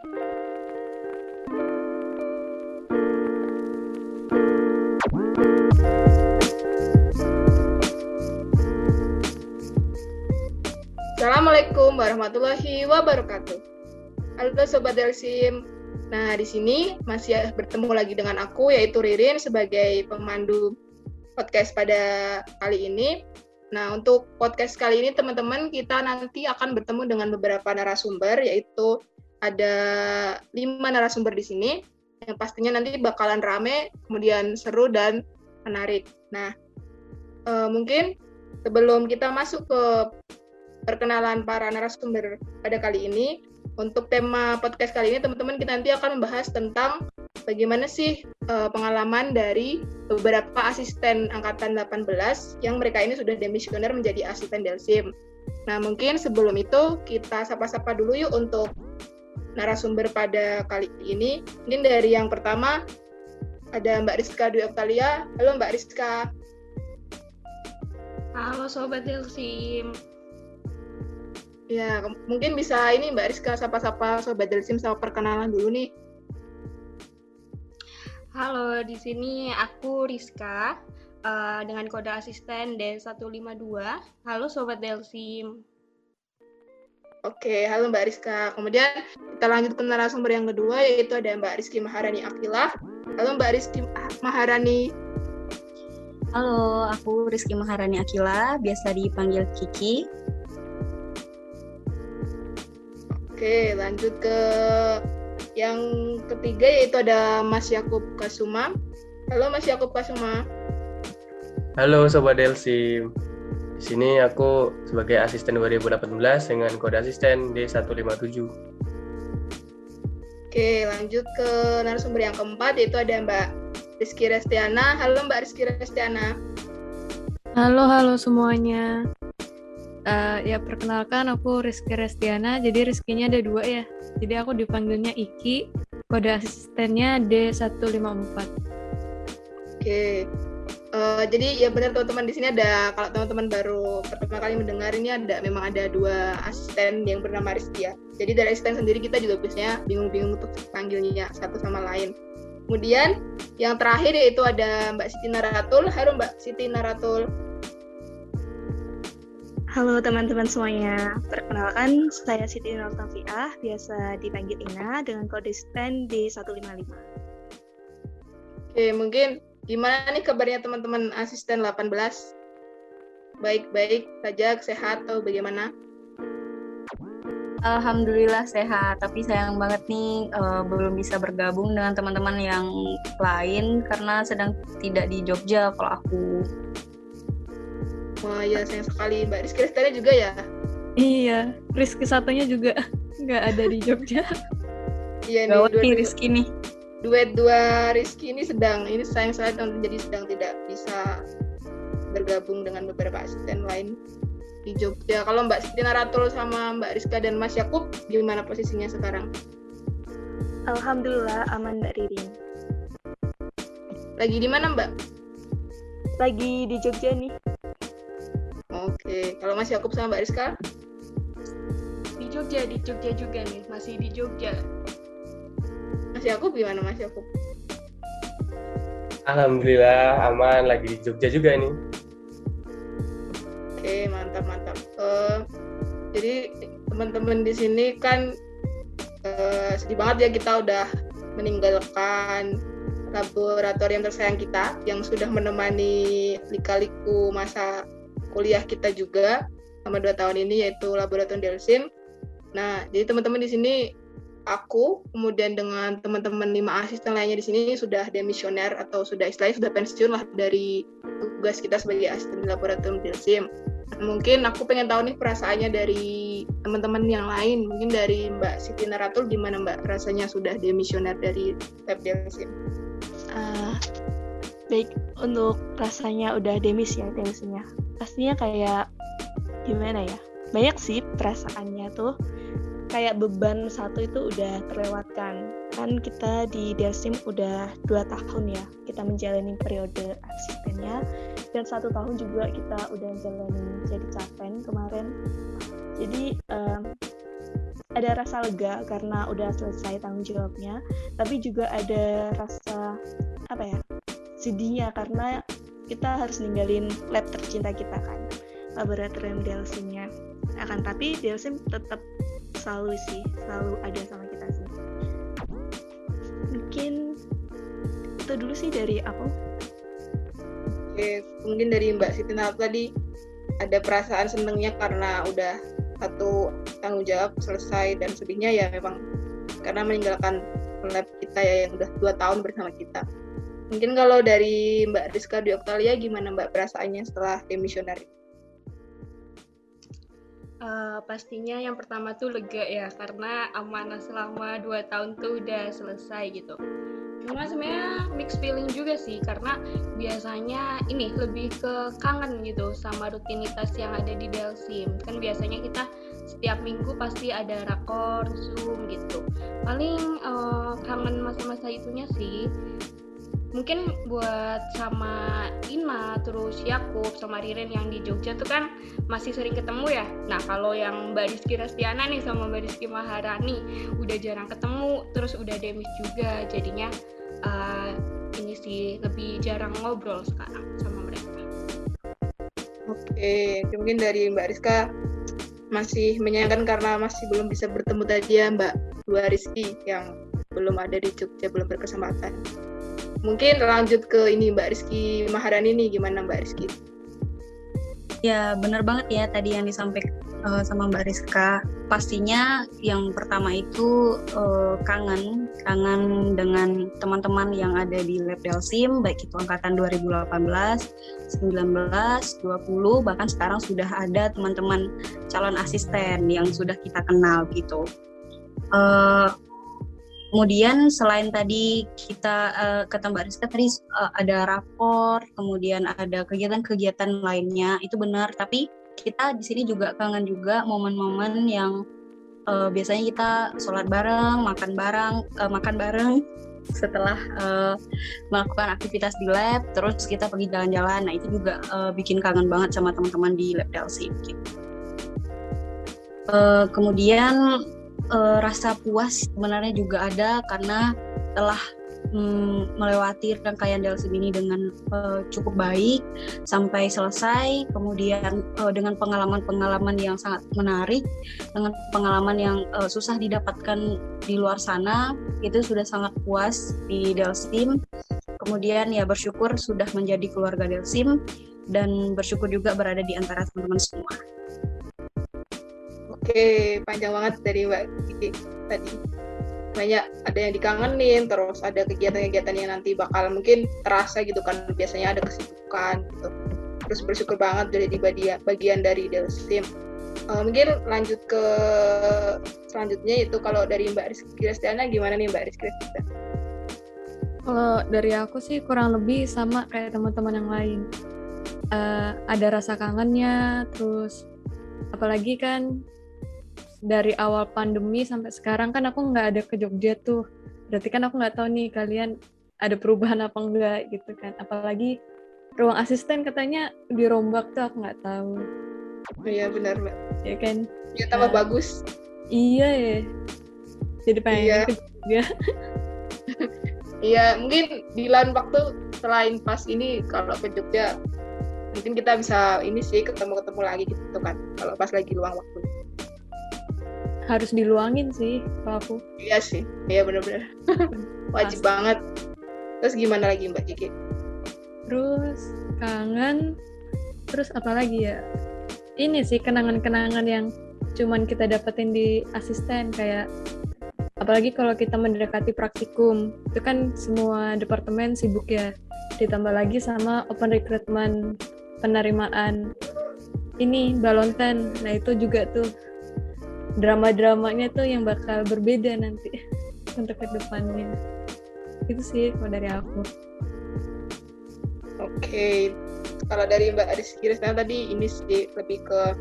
Assalamualaikum warahmatullahi wabarakatuh. Halo Sobat Delsim. Nah, di sini masih bertemu lagi dengan aku, yaitu Ririn, sebagai pemandu podcast pada kali ini. Nah, untuk podcast kali ini teman-teman kita nanti akan bertemu dengan beberapa narasumber yaitu ada lima narasumber di sini yang pastinya nanti bakalan rame, kemudian seru dan menarik. Nah, uh, mungkin sebelum kita masuk ke perkenalan para narasumber pada kali ini, untuk tema podcast kali ini teman-teman kita nanti akan membahas tentang bagaimana sih uh, pengalaman dari beberapa asisten angkatan 18 yang mereka ini sudah demisioner menjadi asisten Delsim. Nah, mungkin sebelum itu kita sapa-sapa dulu yuk untuk narasumber pada kali ini. Mungkin dari yang pertama ada Mbak Rizka Dwi Oktalia. Halo Mbak Rizka. Halo Sobat Delsim. Ya, mungkin bisa ini Mbak Rizka sapa-sapa Sobat Delsim sama perkenalan dulu nih. Halo, di sini aku Rizka uh, dengan kode asisten D152. Halo Sobat Delsim. Oke, halo Mbak Rizka. Kemudian kita lanjut ke narasumber yang kedua yaitu ada Mbak Rizky Maharani Akila. Halo Mbak Rizky Maharani. Halo, aku Rizky Maharani Akila, biasa dipanggil Kiki. Oke, lanjut ke yang ketiga yaitu ada Mas Yakub Kasuma. Halo Mas Yakub Kasuma. Halo Sobat Delsi. Di sini aku sebagai asisten 2018 dengan kode asisten D157. Oke, lanjut ke narasumber yang keempat yaitu ada Mbak Rizky Restiana. Halo Mbak Rizky Restiana. Halo, halo semuanya. Uh, ya perkenalkan aku Rizky Restiana. Jadi Rizkynya ada dua ya. Jadi aku dipanggilnya Iki. Kode asistennya D154. Oke. Uh, jadi ya benar teman-teman di sini ada kalau teman-teman baru pertama kali mendengar ini ada memang ada dua asisten yang bernama Rizky ya. Jadi dari asisten sendiri kita juga biasanya bingung-bingung untuk panggilnya satu sama lain. Kemudian yang terakhir yaitu ada Mbak Siti Naratul. Halo Mbak Siti Naratul. Halo teman-teman semuanya, perkenalkan saya Siti Nur Tafiah, biasa dipanggil Ina dengan kode stand D155. Oke, mungkin gimana nih kabarnya teman-teman asisten 18? Baik-baik saja, sehat atau bagaimana? Alhamdulillah sehat, tapi sayang banget nih uh, belum bisa bergabung dengan teman-teman yang lain karena sedang tidak di Jogja kalau aku. Wah ya sayang sekali Mbak Rizky Restari juga ya? Iya, Rizky satunya juga nggak ada di Jogja. iya nih, dua, nih Rizky nih. Duet dua Rizky ini sedang, ini sayang sekali jadi sedang tidak bisa bergabung dengan beberapa asisten lain di Jogja. Kalau Mbak Siti Naratul sama Mbak Rizka dan Mas Yakub, gimana posisinya sekarang? Alhamdulillah aman Mbak Ririn. Lagi di mana Mbak? Lagi di Jogja nih. Oke, kalau Mas Yakub sama Mbak Rizka? Di Jogja, di Jogja juga nih, masih di Jogja. Mas Yakub gimana Mas Yakub? Alhamdulillah aman, lagi di Jogja juga nih. Oke, mantap mantap. Uh, jadi teman-teman di sini kan uh, sedih banget ya kita udah meninggalkan laboratorium tersayang kita yang sudah menemani lika-liku masa kuliah kita juga selama dua tahun ini yaitu laboratorium Delsim. Nah, jadi teman-teman di sini aku kemudian dengan teman-teman lima asisten lainnya di sini sudah demisioner atau sudah istilahnya sudah pensiun lah dari tugas kita sebagai asisten laboratorium Delsim. Nah, mungkin aku pengen tahu nih perasaannya dari teman-teman yang lain. Mungkin dari Mbak Siti Naratul gimana Mbak rasanya sudah demisioner dari Lab Delsim? Uh, baik untuk rasanya udah demis ya demisnya pastinya kayak gimana ya banyak sih perasaannya tuh kayak beban satu itu udah terlewatkan. Kan kita di Delsim udah dua tahun ya kita menjalani periode asistennya dan satu tahun juga kita udah menjalani jadi capen kemarin. Jadi um, ada rasa lega karena udah selesai tanggung jawabnya, tapi juga ada rasa apa ya sedihnya karena kita harus ninggalin lab tercinta kita kan laboratorium Delsim-nya akan tapi Delsim tetap selalu sih selalu ada sama kita sih mungkin itu dulu sih dari aku Oke, mungkin dari Mbak Siti tadi ada perasaan senengnya karena udah satu tanggung jawab selesai dan sedihnya ya memang karena meninggalkan lab kita ya yang udah dua tahun bersama kita. Mungkin kalau dari Mbak Rizka di Oktalia gimana Mbak perasaannya setelah demisionari? Uh, pastinya yang pertama tuh lega ya karena amanah selama dua tahun tuh udah selesai gitu. Cuma sebenarnya mix feeling juga sih karena biasanya ini lebih ke kangen gitu sama rutinitas yang ada di Delsim. Kan biasanya kita setiap minggu pasti ada rakor, zoom gitu. Paling uh, kangen masa-masa itunya sih mungkin buat sama Ina terus Yakub sama Ririn yang di Jogja tuh kan masih sering ketemu ya. Nah kalau yang Mbak Rizky Rastiana nih sama Mbak Rizky Maharani udah jarang ketemu terus udah demis juga jadinya uh, ini sih lebih jarang ngobrol sekarang sama mereka. Oke mungkin dari Mbak Rizka masih menyayangkan karena masih belum bisa bertemu tadi ya Mbak Dua Rizky yang belum ada di Jogja belum berkesempatan Mungkin lanjut ke ini Mbak Rizky Maharani nih, gimana Mbak Rizky? Ya benar banget ya tadi yang disampaikan uh, sama Mbak Rizka. Pastinya yang pertama itu uh, kangen, kangen dengan teman-teman yang ada di Lab Delsim, baik itu angkatan 2018, 19, 20, bahkan sekarang sudah ada teman-teman calon asisten yang sudah kita kenal gitu. Uh, Kemudian selain tadi kita uh, kata Mbak Rizka tadi uh, ada rapor, kemudian ada kegiatan-kegiatan lainnya itu benar. Tapi kita di sini juga kangen juga momen-momen yang uh, biasanya kita sholat bareng, makan bareng, uh, makan bareng setelah uh, melakukan aktivitas di lab, terus kita pergi jalan-jalan. Nah itu juga uh, bikin kangen banget sama teman-teman di lab Delsi. Gitu. Uh, kemudian uh, rasa puas sebenarnya juga ada karena telah mm, melewati rangkaian Delsim ini dengan uh, cukup baik sampai selesai kemudian uh, dengan pengalaman-pengalaman yang sangat menarik dengan pengalaman yang uh, susah didapatkan di luar sana itu sudah sangat puas di Delsim kemudian ya bersyukur sudah menjadi keluarga Delsim dan bersyukur juga berada di antara teman-teman semua. Oke, panjang banget dari Mbak Kiki tadi. Banyak ada yang dikangenin, terus ada kegiatan-kegiatan yang nanti bakal mungkin terasa gitu kan. Biasanya ada kesibukan gitu. Terus bersyukur banget jadi bagian, bagian dari Delsim. Uh, mungkin lanjut ke selanjutnya itu kalau dari Mbak Rizky Restiana gimana nih Mbak Rizky Restiana? Kalau dari aku sih kurang lebih sama kayak teman-teman yang lain. Uh, ada rasa kangennya, terus apalagi kan dari awal pandemi sampai sekarang kan aku nggak ada ke Jogja tuh. Berarti kan aku nggak tahu nih kalian ada perubahan apa enggak gitu kan. Apalagi ruang asisten katanya dirombak tuh aku nggak tahu. Iya benar mbak. Ya kan? Ya tambah nah, bagus. Iya ya. Jadi pengen iya. ke Jogja. Iya mungkin di lain waktu selain pas ini kalau ke Jogja mungkin kita bisa ini sih ketemu-ketemu lagi gitu kan kalau pas lagi luang waktu harus diluangin sih kalau aku. Iya sih iya benar-benar wajib Pasti. banget. Terus gimana lagi mbak Kiki? Terus kangen terus apa lagi ya? Ini sih kenangan-kenangan yang cuman kita dapetin di asisten kayak apalagi kalau kita mendekati praktikum. Itu kan semua departemen sibuk ya. Ditambah lagi sama open recruitment penerimaan ini balonten nah itu juga tuh drama-dramanya tuh yang bakal berbeda nanti untuk ke depannya. Itu sih kalau dari aku. Oke. Okay. kalau dari Mbak Rizky Rizky tadi ini sih lebih ke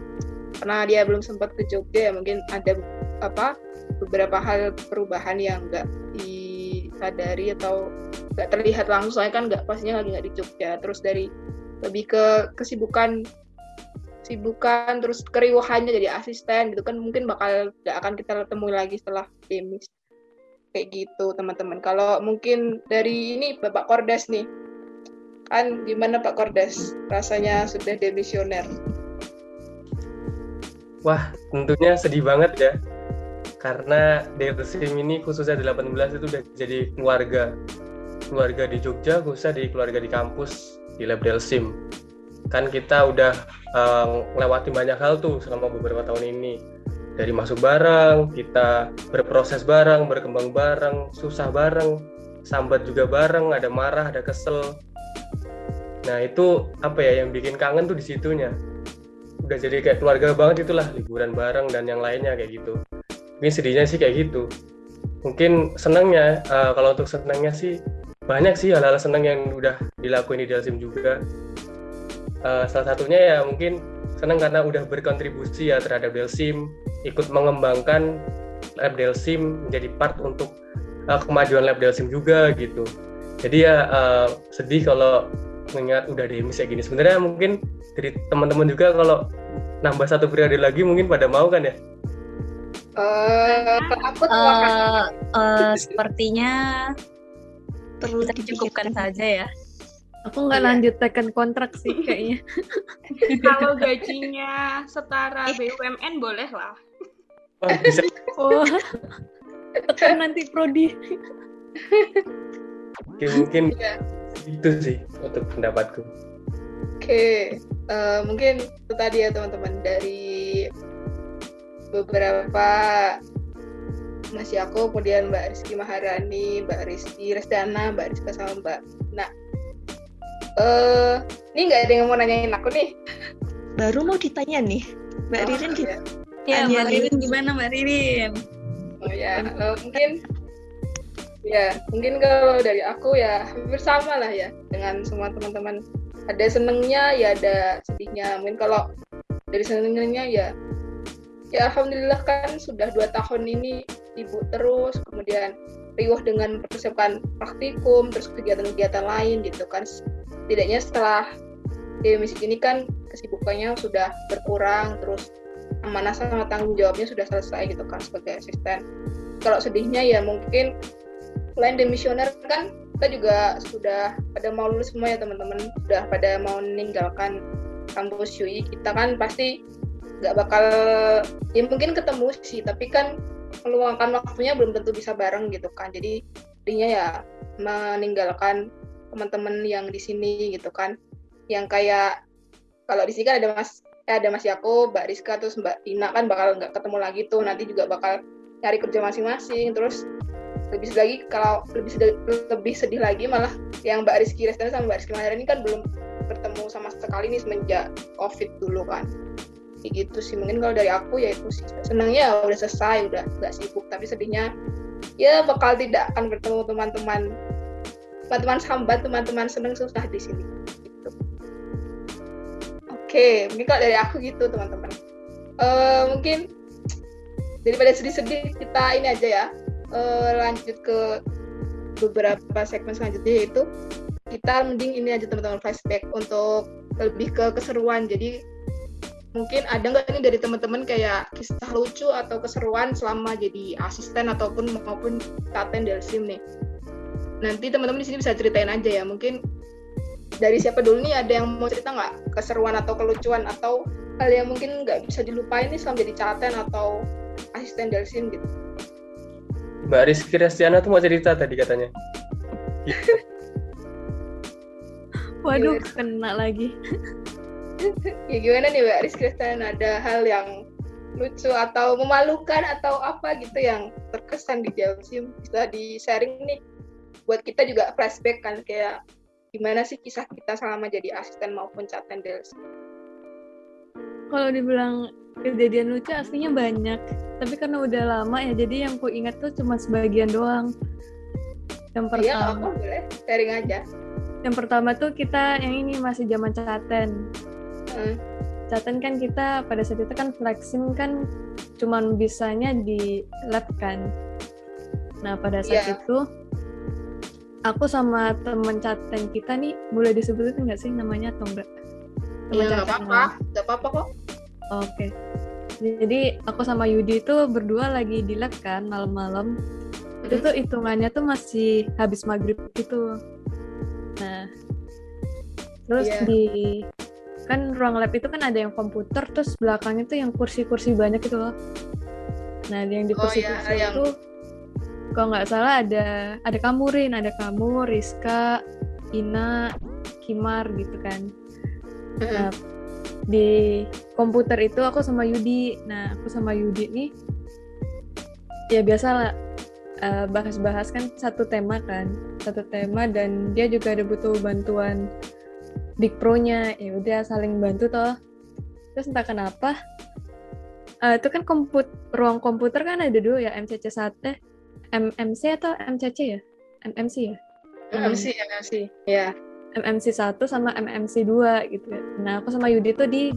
karena dia belum sempat ke Jogja ya mungkin ada apa beberapa hal perubahan yang nggak disadari atau nggak terlihat langsung. Soalnya kan nggak pastinya lagi nggak di Jogja. Terus dari lebih ke kesibukan kesibukan terus keriuhannya jadi asisten gitu kan mungkin bakal gak akan kita temui lagi setelah demis kayak gitu teman-teman kalau mungkin dari ini Bapak Kordes nih kan gimana Pak Kordes rasanya sudah demisioner Wah, tentunya sedih banget ya. Karena Delsim ini khususnya di 18 itu udah jadi keluarga. Keluarga di Jogja, khususnya di keluarga di kampus, di Lab Delsim. Kan kita udah uh, banyak hal tuh selama beberapa tahun ini. Dari masuk bareng, kita berproses bareng, berkembang bareng, susah bareng, sambat juga bareng, ada marah, ada kesel. Nah itu apa ya yang bikin kangen tuh di situnya udah jadi kayak keluarga banget itulah liburan bareng dan yang lainnya kayak gitu mungkin sedihnya sih kayak gitu mungkin senangnya uh, kalau untuk senangnya sih banyak sih hal-hal senang yang udah dilakuin di Delsim juga uh, salah satunya ya mungkin senang karena udah berkontribusi ya terhadap Delsim ikut mengembangkan lab Delsim menjadi part untuk uh, kemajuan lab Delsim juga gitu jadi ya uh, sedih kalau mengingat udah demis kayak gini sebenarnya mungkin dari teman-teman juga kalau nambah satu periode lagi mungkin pada mau kan ya? Uh, aku uh, uh, sepertinya perlu kita cukupkan saja ya. Aku nggak iya. lanjut tekan kontrak sih kayaknya. Kalau gajinya setara BUMN boleh lah. Oh, bisa. oh, tekan nanti prodi. Oke, mungkin ya. itu sih untuk pendapatku. Oke, uh, mungkin itu tadi ya teman-teman dari beberapa masih aku, kemudian Mbak Rizky Maharani, Mbak Rizky Resdana, Mbak Rizka sama Mbak. Nah, uh, ini nggak ada yang mau nanyain aku nih. Baru mau ditanya nih, Mbak oh, Ririn gitu. Ya, Mbak Ririn gimana Mbak Ririn? Oh ya, uh, mungkin ya mungkin kalau dari aku ya hampir sama lah ya dengan semua teman-teman ada senengnya ya ada sedihnya mungkin kalau dari senengnya ya ya alhamdulillah kan sudah dua tahun ini sibuk terus kemudian riuh dengan persiapan praktikum terus kegiatan-kegiatan lain gitu kan tidaknya setelah di misi ini kan kesibukannya sudah berkurang terus amanah sama tanggung jawabnya sudah selesai gitu kan sebagai asisten. Kalau sedihnya ya mungkin selain demisioner kan kita juga sudah pada mau lulus semua ya teman-teman. Sudah pada mau meninggalkan kampus UI kita kan pasti nggak bakal ya mungkin ketemu sih tapi kan meluangkan waktunya belum tentu bisa bareng gitu kan. Jadi intinya ya meninggalkan teman-teman yang di sini gitu kan. Yang kayak kalau di sini kan ada mas eh, ada mas Yako, Mbak Rizka terus Mbak Tina kan bakal nggak ketemu lagi tuh. Nanti juga bakal cari kerja masing-masing. Terus lebih sedih lagi kalau lebih sedih, lebih sedih lagi malah yang Mbak Rizky Restana sama Mbak Rizky Mahara ini kan belum bertemu sama sekali nih semenjak COVID dulu kan. Kayak gitu sih. Mungkin kalau dari aku ya itu sih. Senangnya udah selesai udah nggak sibuk. Tapi sedihnya ya bakal tidak akan bertemu teman-teman teman-teman sambat teman-teman seneng susah di sini. Gitu. oke mungkin kalau dari aku gitu teman-teman. Uh, mungkin daripada sedih-sedih kita ini aja ya. Uh, lanjut ke beberapa segmen selanjutnya yaitu kita mending ini aja teman-teman flashback untuk lebih ke keseruan. Jadi mungkin ada nggak ini dari teman-teman kayak kisah lucu atau keseruan selama jadi asisten ataupun maupun katen delsim nih nanti teman-teman di sini bisa ceritain aja ya mungkin dari siapa dulu nih ada yang mau cerita nggak keseruan atau kelucuan atau hal yang mungkin nggak bisa dilupain nih selama jadi caten atau asisten delsim gitu Mbak Rizky Restiana tuh mau cerita tadi katanya. Waduh, gimana? kena lagi. ya gimana nih Mbak Rizky Restiana? Ada hal yang lucu atau memalukan atau apa gitu yang terkesan di Delsim bisa di sharing nih buat kita juga flashback kan kayak gimana sih kisah kita selama jadi asisten maupun caten Delsim. Kalau dibilang kejadian lucu aslinya banyak tapi karena udah lama ya jadi yang ku ingat tuh cuma sebagian doang yang iya, pertama iya, apa, boleh sharing aja yang pertama tuh kita yang ini masih zaman caten hmm. caten kan kita pada saat itu kan flexing kan cuman bisanya di lab kan nah pada saat yeah. itu aku sama temen caten kita nih boleh disebutin nggak sih namanya atau enggak? Iya nggak apa-apa, nggak apa-apa kok Oke. Jadi aku sama Yudi itu berdua lagi di lab kan malam-malam. Itu Hmm. tuh hitungannya tuh masih habis maghrib gitu. Nah, terus Iya. di kan ruang lab itu kan ada yang komputer, terus belakangnya tuh yang kursi-kursi banyak gitu loh. Nah, yang di Oh, kursi-kursi iya, yang- itu kalau nggak salah ada ada kamu Rin, ada kamu, Rizka, Ina, Kimar gitu kan. Nah, di komputer itu aku sama Yudi. Nah, aku sama Yudi nih ya biasa lah eh, bahas-bahas kan satu tema kan, satu tema dan dia juga ada butuh bantuan Big Pro-nya. Ya udah saling bantu toh. Terus entah kenapa eh, itu kan komput ruang komputer kan ada dua ya MCC 1 MMC atau MCC ya? MMC ya? MMC, MMC. Ya. MMC 1 sama MMC 2 gitu ya. Nah, aku sama Yudi tuh di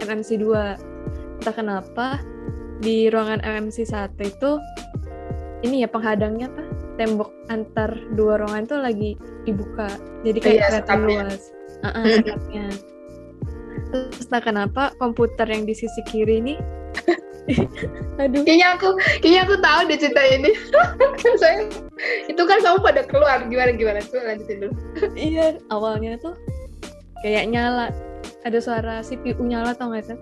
MMC 2. Entah kenapa di ruangan MMC 1 itu ini ya penghadangnya apa? Tembok antar dua ruangan tuh lagi dibuka. Jadi kayak Iya, setupnya. luas. Heeh, setupnya. Terus entah kenapa komputer yang di sisi kiri ini aduh. Kayaknya aku, kayaknya aku tahu deh cerita ini. Saya, itu kan kamu pada keluar. Gimana gimana? Tuh lanjutin dulu. iya awalnya tuh kayak nyala. Ada suara CPU nyala tau gak tuh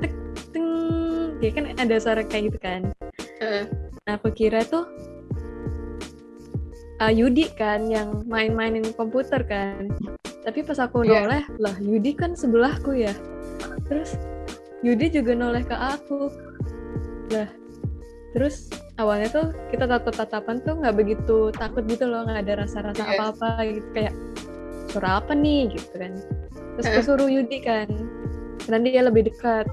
tek ting ya kan ada suara kayak gitu kan. Heeh. nah aku kira tuh ah, Yudi kan yang main-mainin komputer kan. Tapi pas aku Iya. noleh lah Yudi kan sebelahku ya. Terus Yudi juga noleh ke aku lah terus awalnya tuh kita tatap-tatapan tuh nggak begitu takut gitu loh nggak ada rasa-rasa Iya. apa-apa gitu kayak suara apa nih? gitu kan. Terus aku suruh Yudi kan karena dia lebih dekat.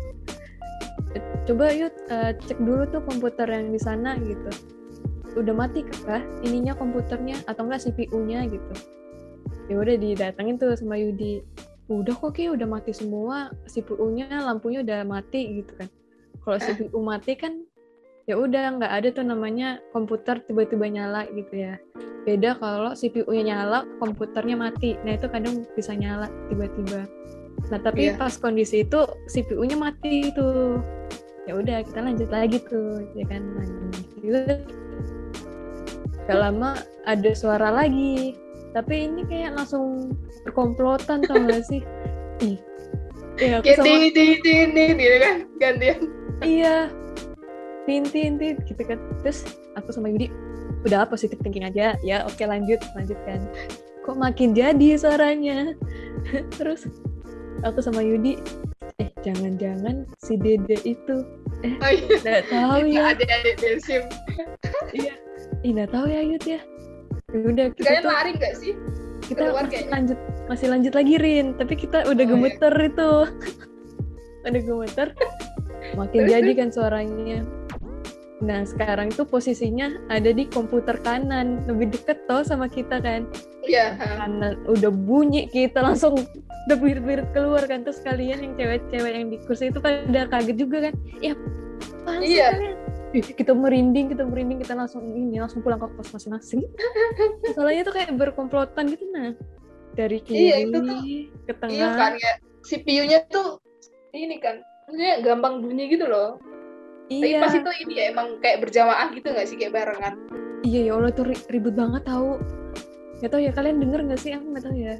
Coba yuk eh, cek dulu tuh komputer yang di sana gitu. Udah mati kah ininya komputernya atau enggak CPU-nya gitu. Ya udah didatengin tuh sama Yudi. Udah kok Ki udah mati semua CPU-nya lampunya udah mati gitu kan kalau CPU mati kan ya udah nggak ada tuh namanya komputer tiba-tiba nyala gitu ya. Beda kalau CPU-nya nyala komputernya mati. Nah itu kadang bisa nyala tiba-tiba. Nah tapi Iya. pas kondisi itu CPU-nya mati tuh. Ya udah kita lanjut lagi tuh ya kan? Lanjut gak lama ada suara lagi. Tapi ini kayak langsung berkomplotan tau gak sih? Ih. Iya, aku sama gantian. iya tinti tinti gitu kan terus aku sama Yudi udah positif thinking aja ya oke lanjut lanjutkan kok makin jadi suaranya terus aku sama Yudi eh jangan-jangan si Dede itu Oh iya. nggak tahu ya adik-adik Delsim. iya Ih, nggak tahu ya Yud ya Ya udah kita Kalian tuh lari nggak sih? kita keluar masih kayaknya. lanjut masih lanjut lagi Rin tapi kita udah Oh, iya. gemeter itu udah gemeter makin Terus, jadi kan suaranya nah sekarang tuh posisinya ada di komputer kanan lebih deket toh sama kita kan Iya. ha. kanan udah bunyi kita langsung udah birit-birit keluar kan terus kalian yang cewek-cewek yang di kursi itu pada kaget juga kan ya apaan sih Iya. kalian kita merinding kita merinding kita langsung ini langsung pulang ke kos masing-masing masalahnya tuh kayak berkomplotan gitu nah dari kiri Iya, itu tuh. ke tengah Iya kan kayak CPU-nya tuh ini kan maksudnya gampang bunyi gitu loh. Tapi iya. pas itu ini ya emang kayak berjamaah gitu nggak sih kayak barengan. iya ya Allah ri- ribut banget tahu Gak tau ya kalian denger gak sih? Aku gak tahu ya.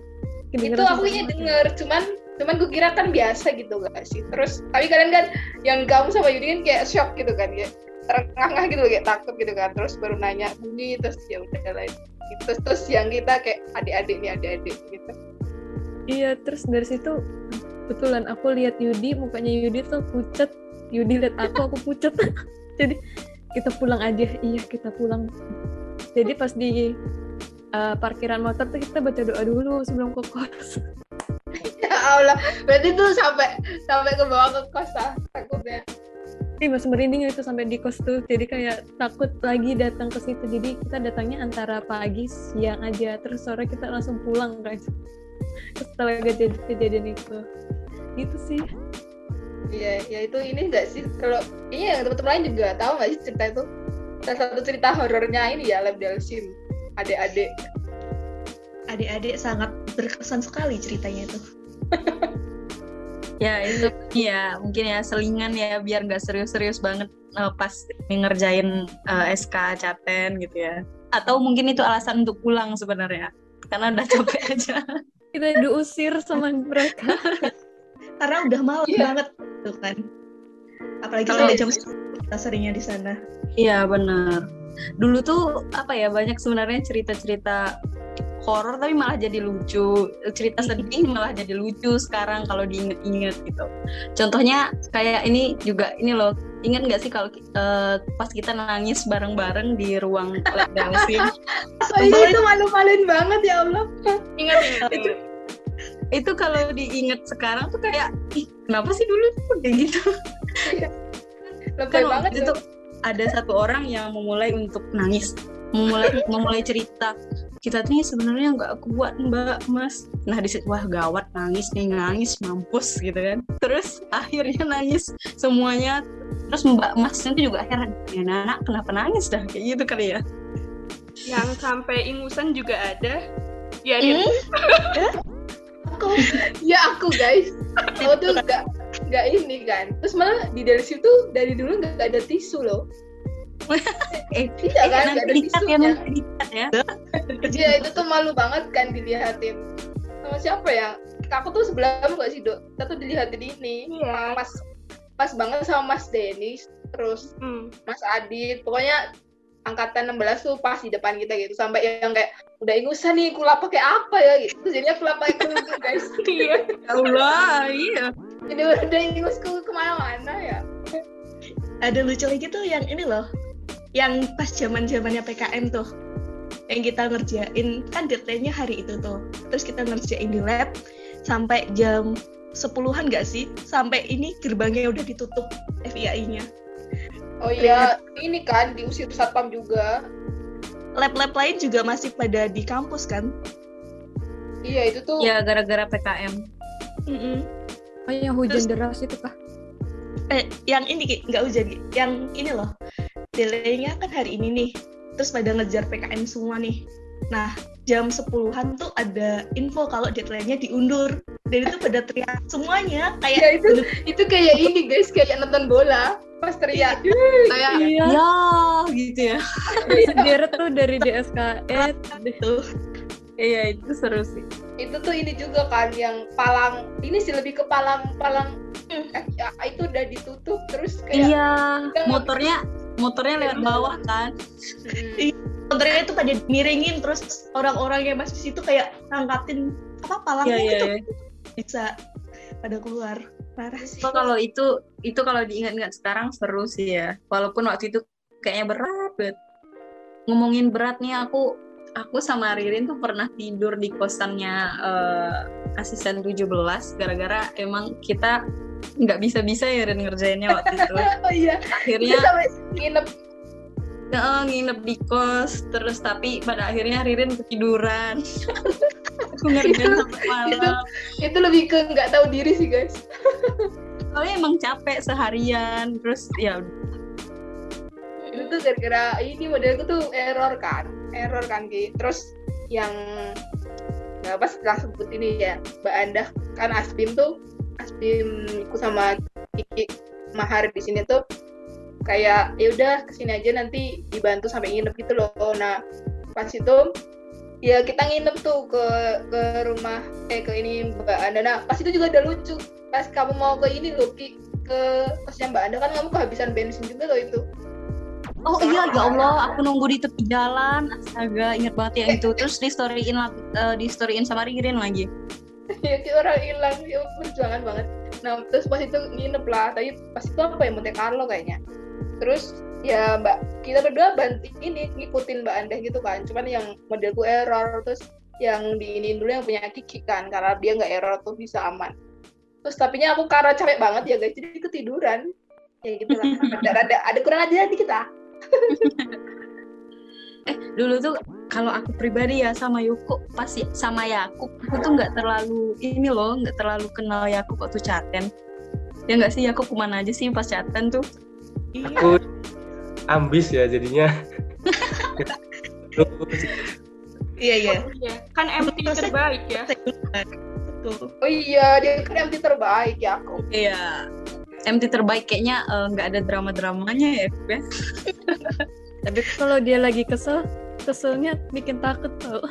Itu aku kayaknya denger cuman cuman gue kira kan biasa gitu gak sih? Terus tapi kalian kan yang kamu sama Yudi kan kayak shock gitu kan kayak terengah-engah gitu kayak takut gitu kan. Terus baru nanya bunyi terus ya udah lain terus terus yang kita kayak adik-adik nih adik-adik gitu. Iya, terus dari situ betulan aku lihat Yudi, mukanya Yudi tuh pucet. Yudi lihat aku, aku pucet. Jadi kita pulang aja. Iya, kita pulang. Jadi pas di uh, parkiran motor tuh kita baca doa dulu sebelum ke kos. ya Allah berarti tuh sampai sampai ke bawah ke kos lah takutnya Ih, masih merinding itu sampai di kos tuh. Jadi kayak takut lagi datang ke situ. Jadi kita datangnya antara pagi, siang aja. Terus sore kita langsung pulang guys. Setelah kejadian, kejadian itu. Gitu sih. Iya, ya itu ini enggak sih? Kalau iya teman-teman lain juga tahu nggak sih cerita itu? Salah satu cerita horornya ini ya Lab Delsim adik-adik. Adik-adik sangat berkesan sekali ceritanya itu. ya itu ya mungkin ya selingan ya biar nggak serius-serius banget uh, pas ngerjain uh, SK caten gitu ya. Atau mungkin itu alasan untuk pulang sebenarnya. Karena udah capek aja kita diusir sama mereka. Karena udah malam Iya. banget tuh kan. Apalagi Kalau- sampai jam 10 kita seringnya di sana. Iya benar. Dulu tuh apa ya banyak sebenarnya cerita-cerita horor tapi malah jadi lucu. Cerita sedih malah jadi lucu sekarang kalau diinget-inget gitu. Contohnya kayak ini juga ini loh ingat nggak sih kalau eh, pas kita nangis bareng-bareng di ruang lab dancing Oh iya itu malu-maluin banget ya Allah. Ingat ingat. Ingat. itu kalau diinget sekarang tuh kayak ih kenapa sih dulu tuh kayak gitu? Lebay kan banget itu tuh ada satu orang yang memulai untuk nangis. Memulai memulai cerita. Kita tuh sebenarnya nggak kuat mbak mas. Nah di situ wah gawat nangis nih nangis mampus gitu kan. Terus akhirnya nangis semuanya terus mbak masnya tuh juga heran ya anak kenapa nangis dah kayak gitu kali ya Yang sampai ingusan juga ada. Ya, Rin. aku. ya aku guys. Aku tuh nggak nggak ini kan. Terus malah di Delsi tuh dari dulu nggak ada tisu loh. eh Iya kan, nggak ada ya tisunya. nanti dikat ya Iya itu tuh malu banget kan dilihatin. Sama siapa ya? Aku tuh sebelah kamu gak sih dok? Kita tuh dilihatin ini. Iya. Pas pas banget sama Mas Denis, terus Hmm. Mas Adit. Pokoknya angkatan 16 tuh pas di depan kita gitu. Sampai yang kayak udah ingusan nih kulap pakai apa ya gitu. Terus jadinya kulap pakai kerudung guys. Iya. Ya Allah iya Jadi udah ingus ke ke mana-mana ya. ada lucu lagi tuh yang ini loh yang pas zaman zamannya PKM tuh yang kita ngerjain kan deadline-nya hari itu tuh terus kita ngerjain di lab sampai jam sepuluhan gak sih? Sampai ini gerbangnya udah ditutup FIAI-nya Oh iya, ini kan diusir satpam juga. lab-lab lain juga masih pada di kampus kan? Iya itu tuh. ya gara-gara PKM Mm-mm. oh yang hujan Terus- deras itu kah eh yang ini Ki, nggak hujan Ki. yang ini loh. Delay-nya kan hari ini nih. Terus pada ngejar PKM semua nih. Nah jam 10-an tuh ada info kalau deadline-nya diundur dan itu pada teriak semuanya kayak Ya itu itu kayak ini guys, kayak nonton bola. Pas teriak, kayak iya. Ya gitu ya. Sederet tuh dari DSKE tuh iya itu seru sih. Itu tuh ini juga kan yang palang ini sih lebih ke palang palang eh, ya, itu udah ditutup terus kayak iya motornya motornya lewat bawah kan. Hmm. konternya itu pada miringin terus orang-orang yang masih situ kayak ngangkatin apa palangnya Iya, iya, itu iya. Bisa. Pada keluar. Parah sih. Kalau itu itu kalau diingat-ingat sekarang seru sih ya. Walaupun waktu itu kayaknya berat banget. Ngomongin berat nih aku aku sama Ririn tuh pernah tidur di kosannya eh, asisten 17 gara-gara emang kita nggak bisa-bisa ya Rin ngerjainnya waktu itu. Oh iya. Akhirnya sampai nginep. Nginep di kos terus tapi pada akhirnya Ririn ketiduran aku ngerjain sampai malam itu lebih ke nggak tahu diri sih guys. Soalnya emang capek seharian terus ya itu tuh gara-gara ini modelku tuh error kan error kan Ki. terus yang nggak apa setelah sebut ini ya Mbak Andah kan Asbim tuh Asbim ikut sama Kiki Mahar di sini tuh kayak ya udah ke sini aja nanti dibantu sampai nginep gitu loh. Nah pas itu ya kita nginep tuh ke ke rumah eh ke ini Mbak Anda nah pas itu juga udah lucu. Pas kamu mau ke ini loh Ki. Ke kosnya Mbak Anda kan kamu kehabisan bensin juga loh itu. Oh iya ya Allah, aku nunggu di tepi jalan. Astaga, ingat banget ya itu. Terus di storyin eh, di storyin sama Ririn lagi. ya kayak orang hilang. Ya perjuangan banget. Nah terus pas itu nginep lah. Tapi pas itu apa ya? Monte Carlo kayaknya. Terus ya mbak kita berdua bantu ini ngikutin mbak Andah gitu kan. Cuman yang modelku error terus yang diinin dulu yang punya Kiki kan karena dia nggak error tuh bisa aman. Terus tapinya aku karena capek banget ya guys jadi ketiduran. Ya gitu lah. Ada ada ada kurang aja di kita. Eh, dulu tuh kalau aku pribadi ya sama Yuko pas ya- sama Yakub, aku tuh nggak terlalu ini loh, nggak terlalu kenal Yakub waktu chaten. Ya nggak sih Yakub ke mana aja sih pas chaten tuh? Aku ambis ya jadinya. iya iya Iya, kan MT terbaik ya. Oh iya, dia kan MT terbaik ya aku. Iya. MT terbaik kayaknya eh, nggak ada drama-dramanya ya, ya. Tapi kalau dia lagi kesel, keselnya bikin takut tau.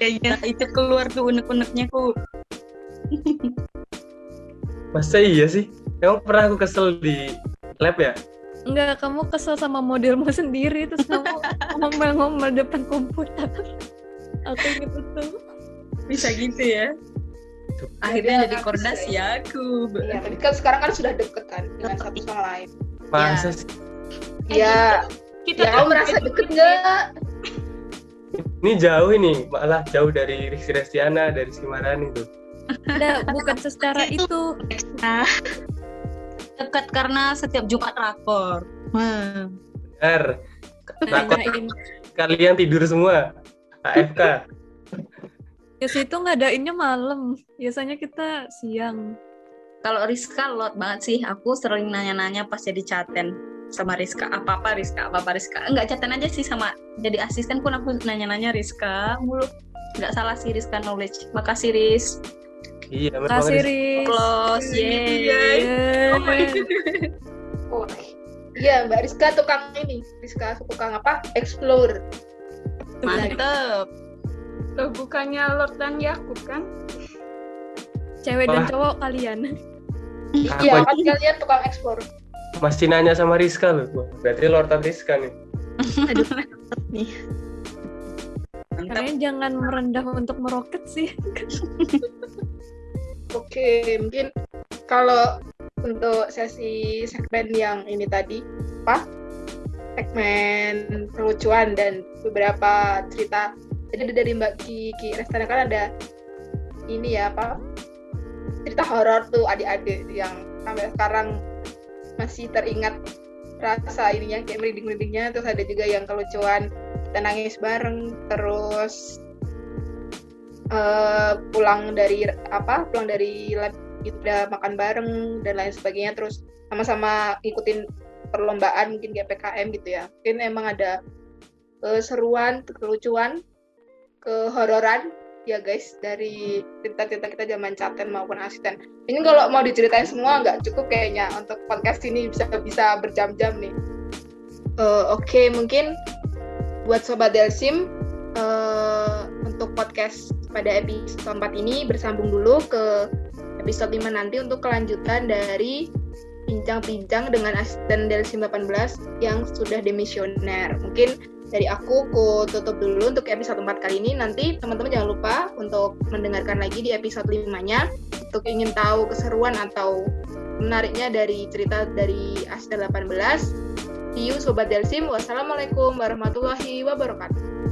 Kayaknya itu keluar tuh unek-uneknya ku. Masa iya sih? Emang pernah aku kesel di lab ya? Enggak, kamu kesel sama modelmu sendiri, terus kamu ngomel-ngomel depan komputer. Aku gitu tuh. Bisa gitu ya. Akhirnya jadi kordas ya aku. Iya, tapi kan sekarang kan sudah deket kan dengan satu sama lain. Masa sih? Iya, Kita ya kamu merasa deket nggak? Ini jauh ini, malah jauh dari Rizky Restiana, dari Simarani tuh. Ada bukan secara itu. Dekat karena setiap Jumat rakor. Hmm. Benar. Nanyain. kalian tidur semua. AFK. Ke situ ngadainnya malam. Biasanya kita siang. Kalau Rizka lot banget sih. Aku sering nanya-nanya pas jadi caten sama Rizka. Apa-apa Rizka, apa-apa Rizka. Enggak caten aja sih sama jadi asisten pun aku nanya-nanya Rizka mulu. Enggak salah sih Rizka knowledge. Makasih Riz. Iya, Kasih Riz-. Close. Yeay. Yeay. Oh, iya Mbak Rizka tukang ini, Rizka tukang apa? Explore. Mantep. Loh, bukannya Lord dan Yakub kan? Cewek dan cowok kalian. Iya, kan kalian tukang explore. masih nanya sama Rizka loh. Berarti Lortan Rizka nih. nih. Mantep. Kalian jangan merendah untuk meroket sih. Oke, mungkin kalau untuk sesi segmen yang ini tadi, apa? Segmen kelucuan dan beberapa cerita. Jadi dari Mbak Kiki Restana kan ada ini ya apa? Cerita horor tuh adik-adik yang sampai sekarang masih teringat rasa ininya kayak merinding-merindingnya terus ada juga yang kelucuan kita nangis bareng terus eh, pulang dari apa pulang dari lab kita makan bareng dan lain sebagainya terus sama-sama ngikutin perlombaan mungkin kayak PKM gitu ya. Mungkin emang ada keseruan kelucuan kehororan ya guys dari cerita-cerita kita zaman caten maupun asisten. Ini kalau mau diceritain semua nggak cukup kayaknya untuk podcast ini bisa bisa berjam-jam nih. Eh, oke mungkin buat sobat Delsim eh, untuk podcast pada episode 4 ini bersambung dulu ke episode 5 nanti untuk kelanjutan dari bincang-bincang dengan asisten Delsim 18 yang sudah demisioner. Mungkin dari aku ku tutup dulu untuk episode 4 kali ini. Nanti teman-teman jangan lupa untuk mendengarkan lagi di episode 5-nya untuk ingin tahu keseruan atau menariknya dari cerita dari asisten 18. See you Sobat Delsim. Wassalamualaikum warahmatullahi wabarakatuh.